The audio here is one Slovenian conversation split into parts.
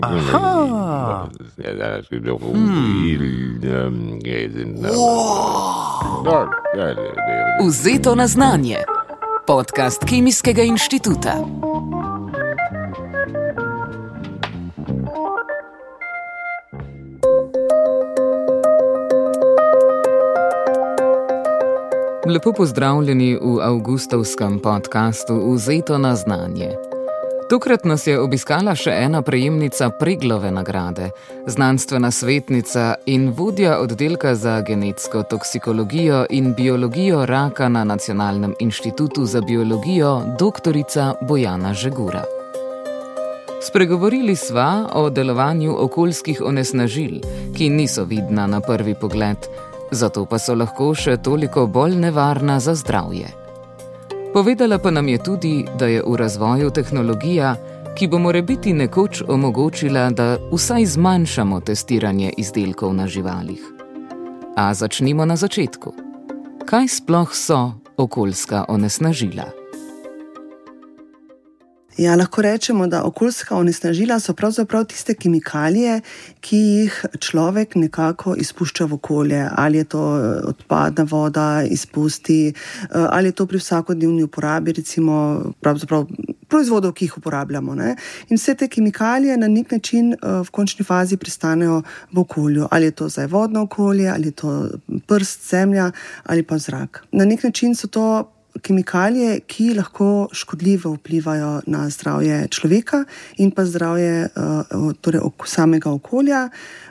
Aha. Ja, dat is een rombon. Vzeto na znanje. Podcast Kemijskega inštituta. Lepo pozdravljeni v avgustovskem podkastu Vzeto na znanje. Tokrat nas je obiskala še ena prejemnica Preglove nagrade, znanstvena svetnica in vodja oddelka za genetsko toksikologijo in biologijo raka na Nacionalnem inštitutu za biologijo, dr. Bojana Žegura. Spregovorili sva o delovanju okoljskih onesnažil, ki niso vidna na prvi pogled, zato pa so lahko še toliko bolj nevarna za zdravje. Povedala pa nam je tudi, da je v razvoju tehnologija, ki bo morebiti nekoč omogočila, da vsaj zmanjšamo testiranje izdelkov na živalih. A začnimo na začetku. Kaj sploh so okoljska onesnažila? Ja, lahko rečemo, da okoljska onesnažila so pravzaprav tiste kemikalije, ki jih človek nekako izpušča v okolje. Ali je to eh, odpadna voda, izpusti, eh, ali je to pri vsakodnevni uporabi, recimo proizvodov, ki jih uporabljamo. Ne? In vse te kemikalije na nek način eh, v končni fazi pristanejo v okolju. Ali je to zdaj vodno okolje, ali je to prst, zemlja ali pa zrak. Na nek način so to kemikalije, ki lahko škodljivo vplivajo na zdravje človeka in pa zdravje uh, torej samega okolja.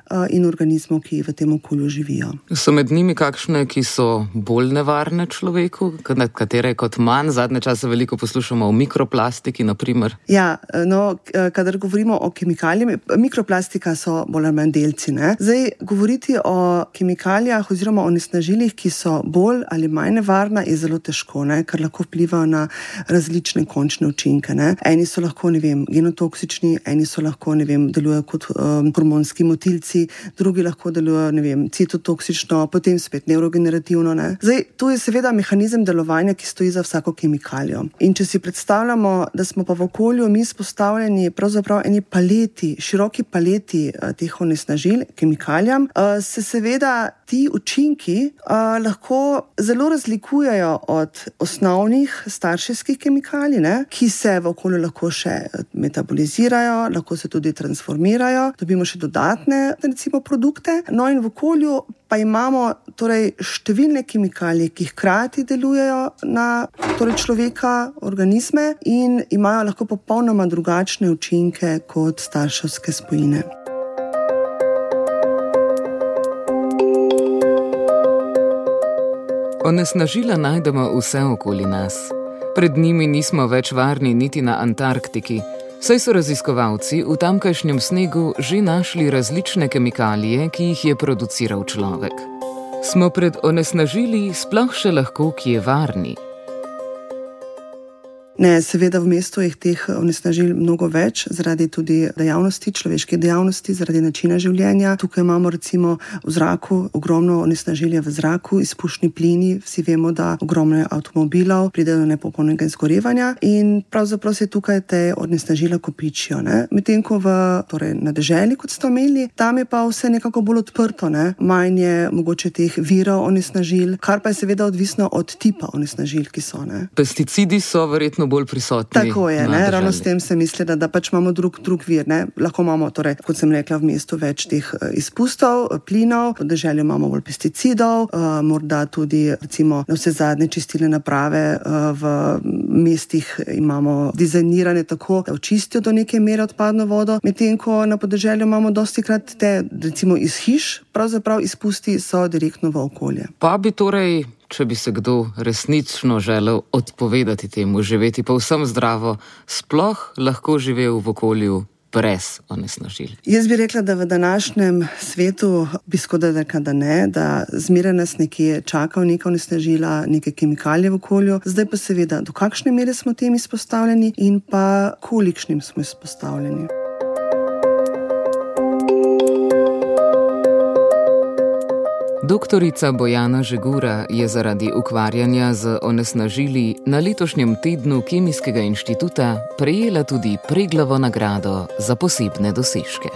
Eh, in organizmov, ki v tem okolju živijo. So med njimi kakšne, ki so bolj nevarne človeku, katere kot manj? Zadnje čase veliko poslušamo o mikroplastiki. Naprimer. Ja, no, eh, kadar govorimo o kemikalijah, mikroplastika so bolj ali manj delci. Ne? Zdaj, govoriti o kemikalijah oziroma o nesnažilih, ki so bolj ali manj nevarna, je zelo težko, ne? ker lahko vplivajo na različne končne učinke. Ne? Eni so lahko vem, genotoksični, eni so lahko vem, delujejo kot um, hormonski motilci toksi, drugi lahko delujejo, vem, citotoksično, potem spet neurogenerativno. Ne. Zdaj, tu je seveda mehanizem delovanja, ki stoji za vsako kemikalijo. In če si predstavljamo, da smo pa v okolju mi izpostavljeni pravzaprav eni paleti, široki paleti uh, teh onesnažil, kemikalijam, uh, se seveda ti učinki uh, lahko zelo razlikujejo od osnovnih starševskih kemikalij, ne, ki se v okolju lahko še metabolizirajo, lahko se tudi transformirajo, dobimo še dodatne recimo, produkte. No, in v okolju pa imamo torej, številne kemikalije, ki hkrati delujejo na torej, človeka, organizme in imajo lahko popolnoma drugačne učinke kot starševske spojine. Onesnažila najdemo vse okoli nas. Pred njimi nismo več varni niti na Antarktiki. Saj so raziskovalci v tamkajšnjem snegu že našli različne kemikalije, ki jih je produciral človek. Smo pred onesnažili sploh še lahko, ki je varni? Ne, seveda v mestu je teh onesnažil mnogo več, zaradi tudi dejavnosti, človeške dejavnosti, zaradi načina življenja. Tukaj imamo recimo v zraku ogromno onesnažilja v zraku, izpušni plini. Vsi vemo, da ogromno avtomobilov pride do nepopolnega izgorevanja in pravzaprav se tukaj te onesnažila kopičijo. Medtem ko v, torej na deželi, kot ste omenili, tam je pa vse nekako bolj odprto, ne? manj je mogoče teh virov onesnažil, kar pa je seveda odvisno od tipa onesnažil, ki so. Ne? Pesticidi so verjetno bolj prisotni. Tako je, ravno s tem se misli, da, da pač imamo drug, drug vir. Ne? Lahko imamo, torej, kot sem rekla, v mestu več teh eh, izpustov, eh, plinov, državi imamo bolj pesticidov, uh, morda tudi recimo, na vse zadnje čistilne naprave v mestih imamo dizajnirane tako, da očistijo do neke mere odpadno vodo, medtem ko na podeželju imamo dosti krat te, recimo iz hiš, pravzaprav izpusti so direktno v okolje. Pa bi torej če bi se kdo resnično želel odpovedati temu, živeti povsem zdravo, sploh lahko živel v okolju. Brez onesnažil. Jaz bi rekla, da v današnjem svetu bi skodaj rekla, da ne, da zmeraj nas nekje čakajo neka onesnažila, neke kemikalije v okolju. Zdaj pa seveda, do kakšne mere smo tem izpostavljeni in pa kolikšnim smo izpostavljeni. Doktorica Bojana Žegura je zaradi ukvarjanja z onesnažili na letošnjem tednu Kemijskega inštituta prejela tudi preglavo nagrado za posebne dosežke.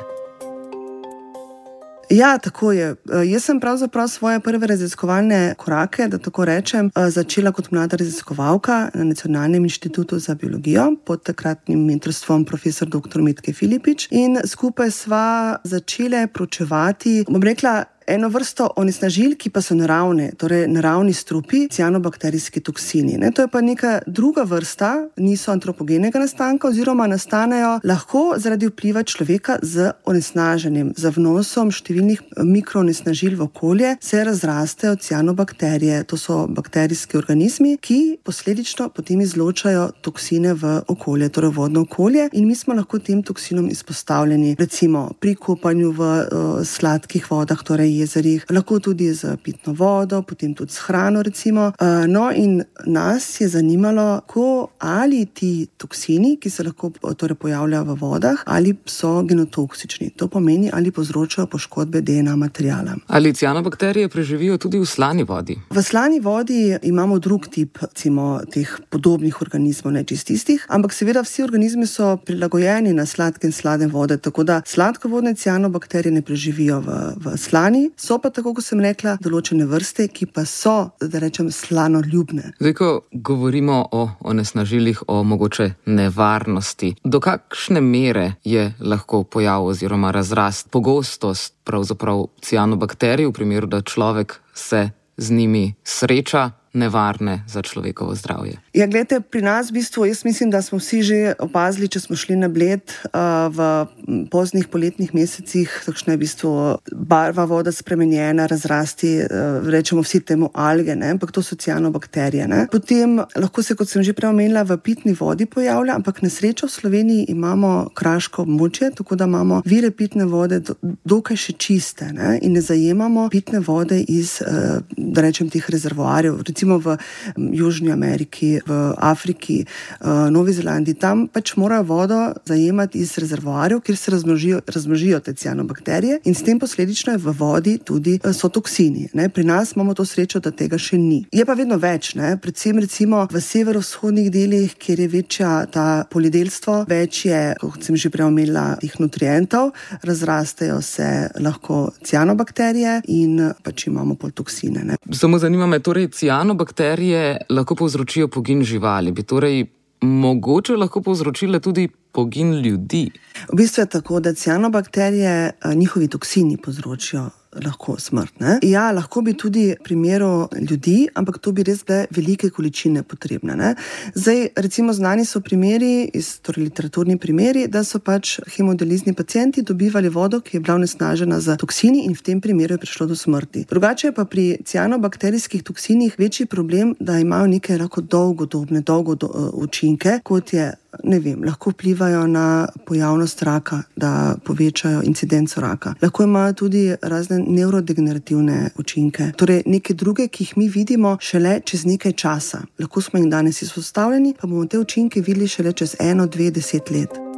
Ja, tako je. Jaz sem pravzaprav svoje prve raziskovalne korake, da tako rečem, začela kot mlada raziskovalka na Nacionalnem inštitutu za biologijo pod takratnim mentorstvom profesor dr. Mitke Filipič in skupaj sva začele pročevati, bom rekla, eno vrsto onesnažil, ki pa so naravne, torej naravni strupi, cianobakterijski toksini. Ne, to je pa neka druga vrsta, niso antropogenega nastanka, oziroma nastanejo lahko zaradi vpliva človeka z onesnaženjem, z vnosom številnih mikroonesnažil v okolje, se razrastejo cianobakterije. To so bakterijski organizmi, ki posledično potem izločajo toksine v okolje, torej vodno okolje, in mi smo lahko tem toksinom izpostavljeni, recimo pri kopanju v uh, sladkih vodah, torej jezerih, lahko tudi z pitno vodo, potem tudi s hrano. Recimo. No, in nas je zanimalo, ko, ali ti toksini, ki se lahko torej, pojavljajo v vodah, ali so genotoksični. To pomeni, ali povzročajo poškodbe DNA materijala. Ali cianobakterije preživijo tudi v slani vodi? V slani vodi imamo drug tip recimo, teh podobnih organizmov, ne čist istih, ampak seveda vsi organizmi so prilagojeni na sladke in slane vode, tako da sladkovodne cianobakterije ne preživijo v, v slani so pa tako, kot sem rekla, določene vrste, ki pa so, da rečem, slanoljubne. Zdaj, ko govorimo o onesnažilih, o mogoče nevarnosti, do kakšne mere je lahko pojav oziroma razrast, pogostost pravzaprav cianobakterij, v primeru, da človek se z njimi sreča, nevarne za človekovo zdravje. Ja, gledajte, pri nas v bistvu, jaz mislim, da smo vsi že opazili, če smo šli na bled uh, v poznih poletnih mesecih, takšna je v bistvu barva vode spremenjena, razrasti, uh, rečemo vsi temu alge, ne? ampak to so cianobakterije. Ne? Potem lahko se, kot sem že prej omenila, v pitni vodi pojavlja, ampak na srečo v Sloveniji imamo kraško območje, tako da imamo vire pitne vode do, dokaj še čiste ne? in ne zajemamo pitne vode iz, uh, da rečem, teh rezervoarjev recimo v Južni Ameriki, v Afriki, uh, Novi Zelandiji, tam pač morajo vodo zajemati iz rezervoarjev, kjer se razmnožijo, razmnožijo te cianobakterije in s tem posledično je v vodi tudi uh, so toksini. Ne? Pri nas imamo to srečo, da tega še ni. Je pa vedno več, ne? predvsem recimo v severovzhodnih delih, kjer je večja ta polidelstvo, več je, kot sem že prej omenila, teh nutrientov, razrastejo se lahko cianobakterije in pač imamo pol toksine. Ne? Samo zanima me torej cianobakterije cianobakterije lahko povzročijo pogin živali, bi torej mogoče lahko povzročile tudi pogin ljudi. V bistvu je tako, da cianobakterije, njihovi toksini povzročijo lahko smrt. Ne? Ja, lahko bi tudi v primeru ljudi, ampak to bi res bile velike količine potrebne. Ne? Zdaj, recimo, znani so primeri, torej literaturni primeri, da so pač hemodelizni pacijenti dobivali vodo, ki je bila nesnažena z toksini in v tem primeru je prišlo do smrti. Drugače je pa pri cianobakterijskih toksinih večji problem, da imajo neke lahko dolgodobne, dolgo do, uh, učinke, kot je ne vem, lahko vplivajo na pojavnost raka, da povečajo incidenco raka. Lahko imajo tudi razne neurodegenerativne učinke, torej neke druge, ki jih mi vidimo šele čez nekaj časa. Lahko smo jim danes izpostavljeni, pa bomo te učinke videli šele čez eno, dve, deset let.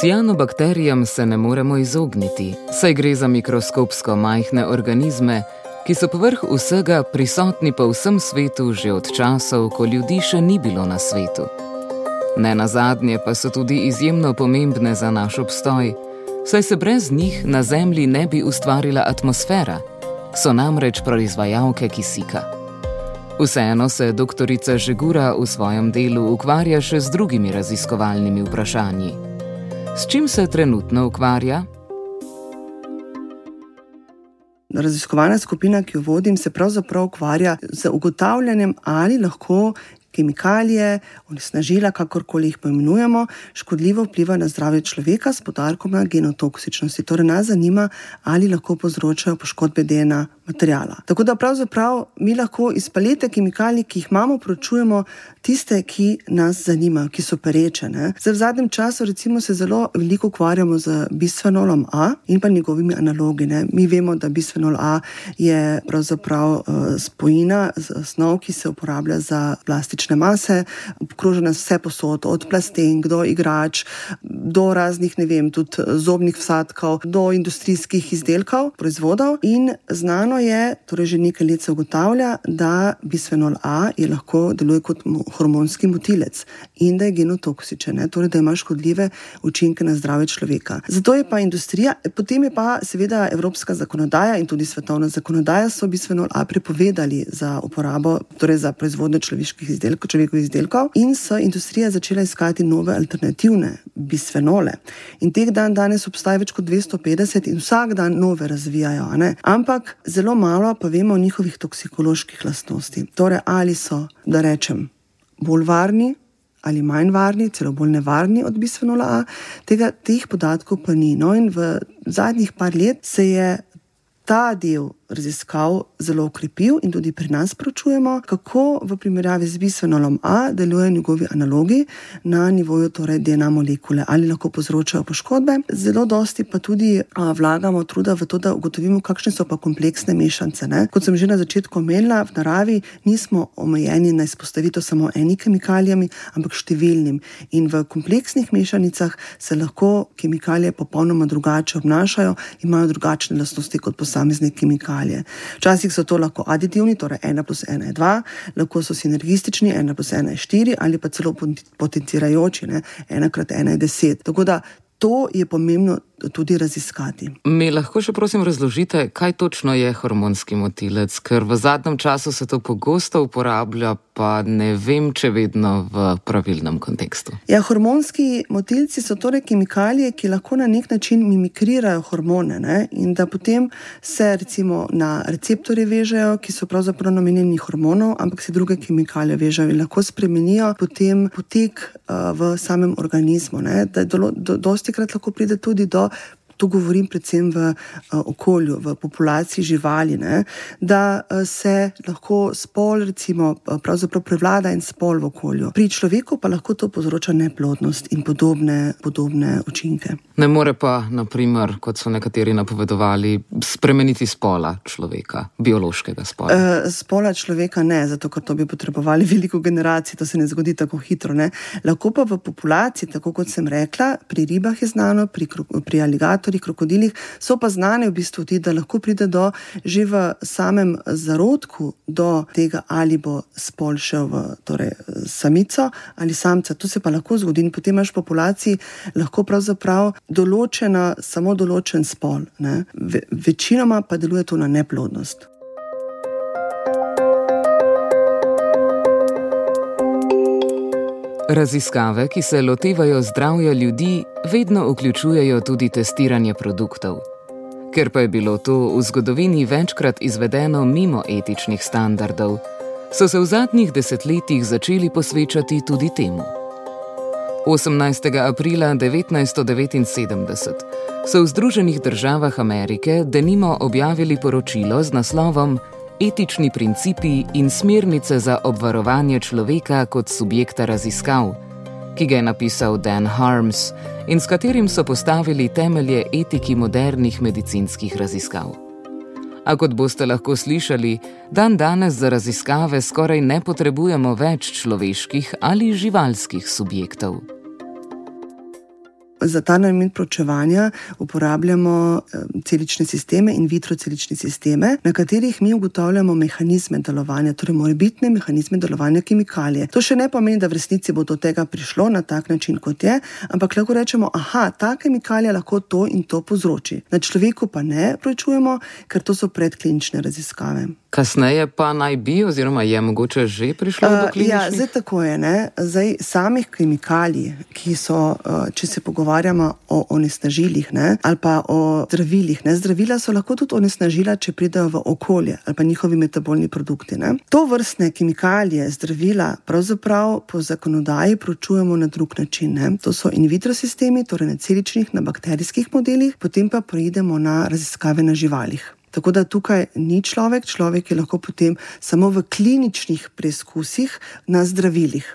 Cianobakterijam se ne moremo izogniti, saj gre za mikroskopsko majhne organizme, ki so povrh vsega prisotni po vsem svetu že od časov, ko ljudi še ni bilo na svetu. Ne na zadnje pa so tudi izjemno pomembne za naš obstoj, saj se brez njih na Zemlji ne bi ustvarila atmosfera, so namreč proizvajalke kisika. Vseeno se doktorica Žegura v svojem delu ukvarja še z drugimi raziskovalnimi vprašanji. S čim se trenutno ukvarja? Raziskovalna skupina, ki jo vodim, se pravzaprav ukvarja z ugotavljanjem, ali lahko kemikalije, onesnažila, kakorkoli jih poimenujemo, škodljivo vplivajo na zdravje človeka s podarkom na genotoksičnosti. Torej, nas zanima, ali lahko povzročajo poškodbe DNA materijala. Tako da pravzaprav mi lahko iz palete kemikalij, ki jih imamo, pročujemo tiste, ki nas zanimajo, ki so pereče. Zdaj, v zadnjem času recimo, se zelo veliko ukvarjamo z bisfenolom A in pa njegovimi analogi. Ne? Mi vemo, da bisfenol A je pravzaprav uh, spojina, snov, ki se uporablja za plastično kritične mase, obkrožene vse posod, od plastenk do igrač, do raznih, ne vem, tudi zobnih vsadkov, do industrijskih izdelkov, proizvodov. In znano je, torej že nekaj let se ugotavlja, da bisfenol A je lahko deluje kot hormonski motilec in da je genotoksičen, torej da ima škodljive učinke na zdravje človeka. Zato je pa industrija, potem je pa seveda evropska zakonodaja in tudi svetovna zakonodaja so bisfenol A prepovedali za uporabo, torej za proizvodnjo človeških izdelkov, človekovih izdelkov, in so industrija začela iskati nove alternativne bisfenole. In teh dan danes obstaja več kot 250 in vsak dan nove razvijajo. Ampak zelo malo pa vemo o njihovih toksikoloških lastnostih. Torej, ali so, da rečem, bolj varni. Ali manj varni, celo bolj nevarni od bisfenola A, tega teh podatkov pa ni. No, in v zadnjih par let se je ta del raziskav zelo ukrepil in tudi pri nas pročujemo, kako v primerjavi z bisfenolom A delujejo njegovi analogi na nivoju torej DNA molekule, ali lahko povzročajo poškodbe. Zelo dosti pa tudi a, vlagamo truda v to, da ugotovimo, kakšne so pa kompleksne mešanice. Ne? Kot sem že na začetku omenila, v naravi nismo omejeni na izpostavitev samo eni kemikalijami, ampak številnim. In v kompleksnih mešanicah se lahko kemikalije popolnoma drugače obnašajo, imajo drugačne lastnosti kot posamezne kemikalije kemikalije. Včasih so to lahko aditivni, torej 1 plus 1 je 2, lahko so sinergistični, 1 plus 1 je 4 ali pa celo potencirajoči, 1 krat 1 je 10. Tako da to je pomembno tudi raziskati. Mi lahko še prosim razložite, kaj točno je hormonski motilec, ker v zadnjem času se to pogosto uporablja, pa ne vem, če vedno v pravilnem kontekstu. Ja, hormonski motilci so torej kemikalije, ki lahko na nek način mimikrirajo hormone ne? in da potem se recimo na receptorje vežejo, ki so pravzaprav namenjeni hormonov, ampak se druge kemikalije vežejo in lahko spremenijo potem potek uh, v samem organizmu. Do, do, dosti krat lahko pride tudi do tu govorim predvsem v uh, okolju, v populaciji živali, ne, da uh, se lahko spol, recimo, pravzaprav prevlada en spol v okolju. Pri človeku pa lahko to povzroča neplodnost in podobne, podobne učinke. Ne more pa, naprimer, kot so nekateri napovedovali, spremeniti spola človeka, biološkega spola. Uh, spola človeka ne, zato ker to bi potrebovali veliko generacij, to se ne zgodi tako hitro. Ne. Lahko pa v populaciji, tako kot sem rekla, pri ribah je znano, pri, pri aligatorjih alligatorjih, krokodilih, so pa znane v bistvu tudi, da lahko pride do že v samem zarodku do tega, ali bo spol šel v torej, samico ali samca. To se pa lahko zgodi in potem imaš v populaciji lahko pravzaprav določena, samo določen spol. Ve, večinoma pa deluje to na neplodnost. Raziskave, ki se lotevajo zdravja ljudi, vedno vključujejo tudi testiranje produktov. Ker pa je bilo to v zgodovini večkrat izvedeno mimo etičnih standardov, so se v zadnjih desetletjih začeli posvečati tudi temu. 18. aprila 1979 so v Združenih državah Amerike denimo objavili poročilo z naslovom etični principi in smernice za obvarovanje človeka kot subjekta raziskav, ki ga je napisal Dan Harms in s katerim so postavili temelje etiki modernih medicinskih raziskav. A kot boste lahko slišali, dan danes za raziskave skoraj ne potrebujemo več človeških ali živalskih subjektov. Za ta namen pročevanja uporabljamo celične sisteme in vitro celične sisteme, na katerih mi ugotavljamo mehanizme delovanja, torej morebitne mehanizme delovanja kemikalije. To še ne pomeni, da v resnici bo do tega prišlo na tak način, kot je, ampak lahko rečemo, da ta kemikalija lahko to in to povzroči. Na človeku pa ne pročujemo, ker to so predklinične raziskave. Kasneje pa naj bi, oziroma je mogoče že prišlo do tega? Uh, ja, zdaj tako je. Ne? Zdaj, samih kemikalij, ki so, uh, če se pogovarjamo o onesnažilih ne? ali pa o zdravilih. Ne? Zdravila so lahko tudi onesnažila, če pridejo v okolje ali pa njihovi metabolni produkti. Ne? To vrstne kemikalije, zdravila, pravzaprav po zakonodaji pročujemo na drug način. Ne? To so in vitro sistemi, torej na celičnih, na bakterijskih modelih, potem pa preidemo na raziskave na živalih. Tako da tukaj ni človek, človek je lahko potem samo v kliničnih preizkusih na zdravilih.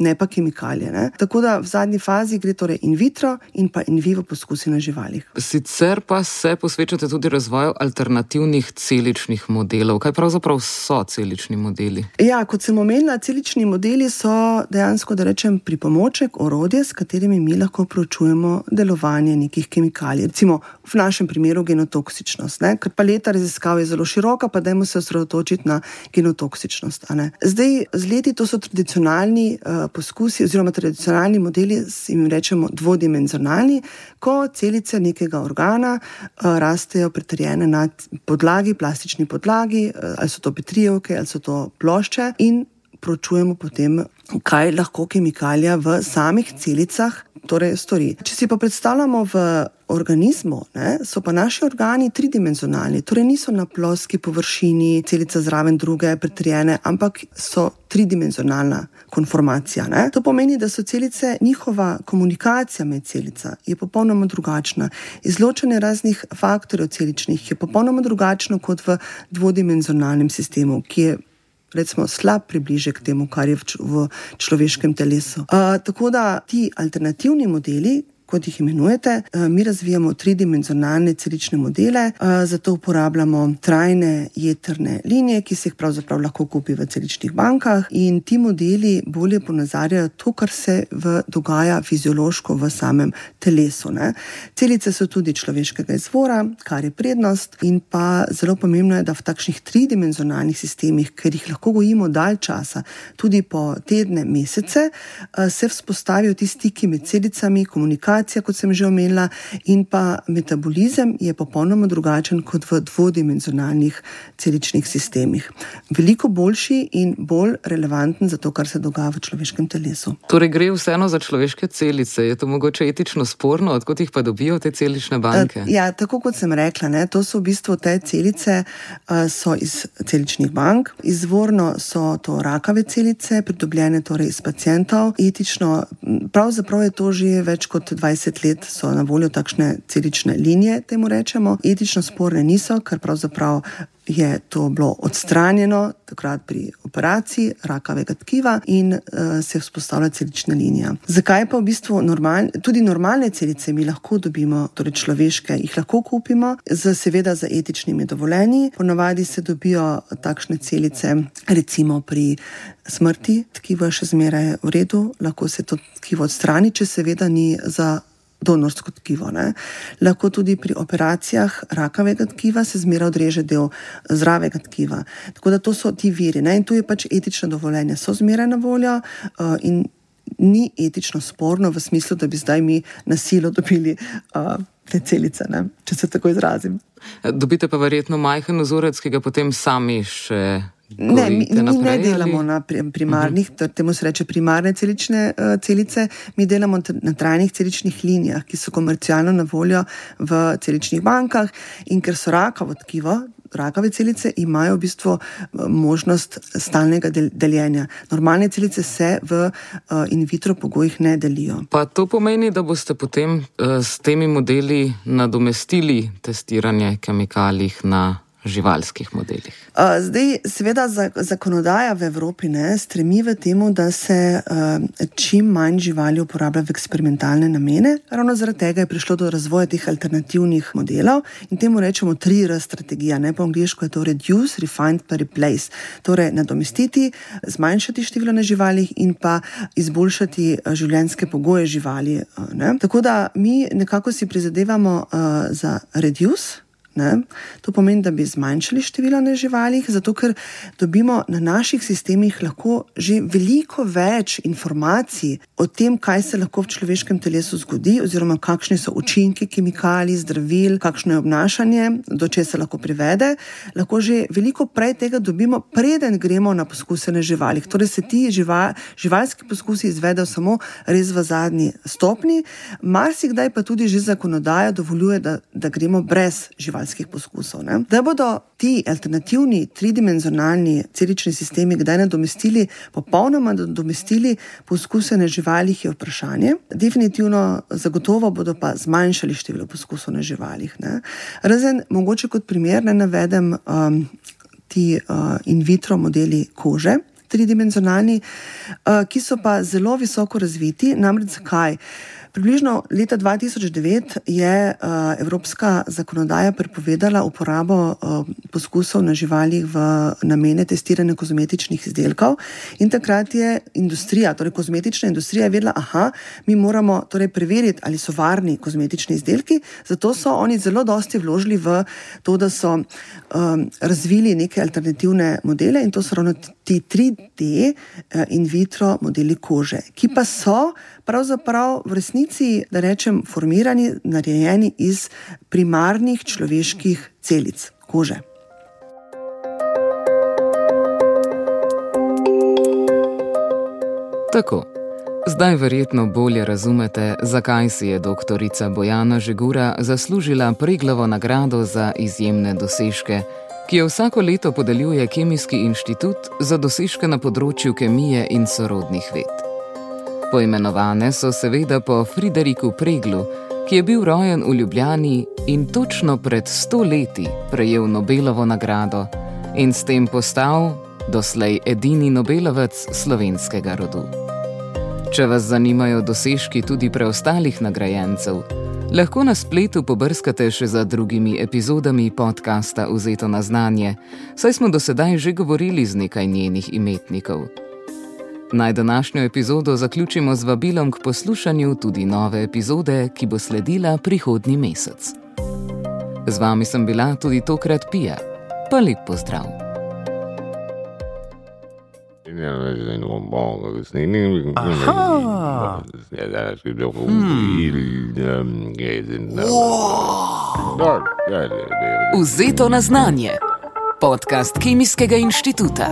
Ne pa kemikalije. Ne? Tako da v zadnji fazi gre torej in vitro in pa in vivo poskusi na živalih. Sicer pa se posvečate tudi razvoju alternativnih celičnih modelov. Kaj pravzaprav so celični modeli? Ja, kot sem omenila, celični modeli so dejansko, da rečem, pripomoček, orodje, s katerimi mi lahko proučujemo delovanje nekih kemikalij. Recimo v našem primeru genotoksičnost. Ne? Ker paleta raziskav je zelo široka, pa dajmo se osredotočiti na genotoksičnost. Zdaj, z leti to so tradicionalni uh, poskusi, oziroma tradicionalni modeli, jim rečemo dvodimenzionalni, ko celice nekega organa uh, rastejo pretrjene na podlagi, plastični podlagi, uh, ali so to petrijevke, ali so to plošče, in pročujemo potem, kaj lahko kemikalija v samih celicah torej stori. Če si pa predstavljamo v organizmu, ne, so pa naši organi tridimenzionalni, torej niso na ploski površini, celica zraven druge, pretrjene, ampak so tridimenzionalna konformacija. Ne. To pomeni, da so celice, njihova komunikacija med celicami je popolnoma drugačna. Izločanje raznih faktorjev celičnih je popolnoma drugačno kot v dvodimenzionalnem sistemu, ki je recimo, slab približek temu, kar je v, človeškem telesu. Uh, tako da ti alternativni modeli, kot jih imenujete. Eh, mi razvijamo tridimenzionalne celične modele, eh, zato uporabljamo trajne jedrne linije, ki se jih pravzaprav lahko kupi v celičnih bankah. In ti modeli bolje ponazarjajo to, kar se v, dogaja fiziološko v samem telesu. Ne. Celice so tudi človeškega izvora, kar je prednost. In pa zelo pomembno je, da v takšnih tridimenzionalnih sistemih, ker jih lahko gojimo dalj časa, tudi po tedne, mesece, eh, se vzpostavijo ti stiki med celicami, komunikacija komunikacija, kot sem že omenila, in pa metabolizem je popolnoma drugačen kot v dvodimenzionalnih celičnih sistemih. Veliko boljši in bolj relevanten za to, kar se dogaja v človeškem telesu. Torej, gre vseeno za človeške celice. Je to mogoče etično sporno, odkot jih pa dobijo te celične banke? Ja, tako kot sem rekla, ne, to so v bistvu te celice uh, iz celičnih bank. Izvorno so to rakave celice, pridobljene torej iz pacijentov. Etično, pravzaprav je to že več kot 20. 20 let so na voljo takšne celične linije, temu rečemo. Etično sporne niso, ker pravzaprav je to bilo odstranjeno takrat pri operaciji rakavega tkiva in uh, se je vzpostavila celična linija. Zakaj pa v bistvu normal, tudi normalne celice mi lahko dobimo, torej človeške, jih lahko kupimo, z, seveda za etičnimi dovoljenji. Ponavadi se dobijo takšne celice, recimo pri smrti, tkivo je še zmeraj v redu, lahko se to tkivo odstrani, če seveda ni za donorsko tkivo. Ne. Lahko tudi pri operacijah rakavega tkiva se zmeraj odreže del zdravega tkiva. Tako da to so ti viri. Ne. In tu je pač etično dovoljenje, so zmeraj na voljo uh, in ni etično sporno v smislu, da bi zdaj mi na silo dobili uh, te celice, ne. če se tako izrazim. Dobite pa verjetno majhen ozorec, ki ga potem sami še. Ne, mi, mi ne delamo ali? na primarnih, uh -huh. temu se reče primarne celične uh, celice, mi delamo na trajnih celičnih linijah, ki so komercialno na voljo v celičnih bankah in ker so rakavo tkivo. Rakave celice imajo v bistvu eh, možnost stalnega del deljenja. Normalne celice se v uh, in vitro pogojih ne delijo. Pa to pomeni, da boste potem uh, s temi modeli nadomestili testiranje kemikalij na živalskih modelih. Zdaj, seveda, zakonodaja v Evropi ne, stremi v temu, da se čim manj živali uporablja v eksperimentalne namene. Ravno zaradi tega je prišlo do razvoja teh alternativnih modelov in temu rečemo tri R strategija. Ne po angliško je to reduce, refine, pa replace. Torej, nadomestiti, zmanjšati število na živalih in pa izboljšati življenjske pogoje živali. Ne. Tako da mi nekako si prizadevamo uh, za reduce. Ne? To pomeni, da bi zmanjšali število na živalih, zato ker dobimo na naših sistemih lahko že veliko več informacij o tem, kaj se lahko v človeškem telesu zgodi, oziroma kakšni so učinki kemikalij, zdravil, kakšno je obnašanje, do česa lahko privede. Lahko že veliko prej tega dobimo, preden gremo na poskuse na živalih. Torej se ti živa, živalski poskusi izvedejo samo res v zadnji stopni, marsikdaj pa tudi že zakonodaja dovoljuje, da, da gremo brez živalskih živalskih poskusov. Ne? Da bodo ti alternativni tridimenzionalni celični sistemi kdaj nadomestili, popolnoma nadomestili poskuse na živalih, je vprašanje. Definitivno, zagotovo bodo pa zmanjšali število poskusov na živalih. Ne? Razen, mogoče kot primer, ne navedem um, ti uh, in vitro modeli kože. tridimenzionalni, uh, ki so pa zelo visoko razviti. Namreč zakaj? Približno leta 2009 je uh, evropska zakonodaja prepovedala uporabo uh, poskusov na živalih v namene testiranja kozmetičnih izdelkov, in takrat je industrija, torej kozmetična industrija, vedela, da mi moramo torej preveriti, ali so varni kozmetični izdelki. Zato so oni zelo dosti vložili v to, da so um, razvili neke alternativne modele in to so ravno ti 3D uh, in vitro modeli kože, ki pa so pravzaprav v resnici, da rečem, formirani, narejeni iz primarnih človeških celic kože. Tako. Zdaj verjetno bolje razumete, zakaj si je doktorica Bojana Žegura zaslužila preglovo nagrado za izjemne dosežke, ki jo vsako leto podeljuje Kemijski inštitut za dosežke na področju kemije in sorodnih ved. Poimenovane so seveda po Frideriku Preglu, ki je bil rojen v Ljubljani in točno pred sto leti prejel Nobelovo nagrado in s tem postal doslej edini Nobelovec slovenskega rodu. Če vas zanimajo dosežki tudi preostalih nagrajencev, lahko na spletu pobrskate še za drugimi epizodami podcasta Vzeto na znanje, saj smo do sedaj že govorili z nekaj njenih imetnikov. Naj današnjo epizodo zaključimo z vabilom k poslušanju tudi nove epizode, ki bo sledila prihodnji mesec. Z vami sem bila tudi tokrat Pija, pa lep pozdrav. Vzeto na znanje, podcast Kemijskega inštituta.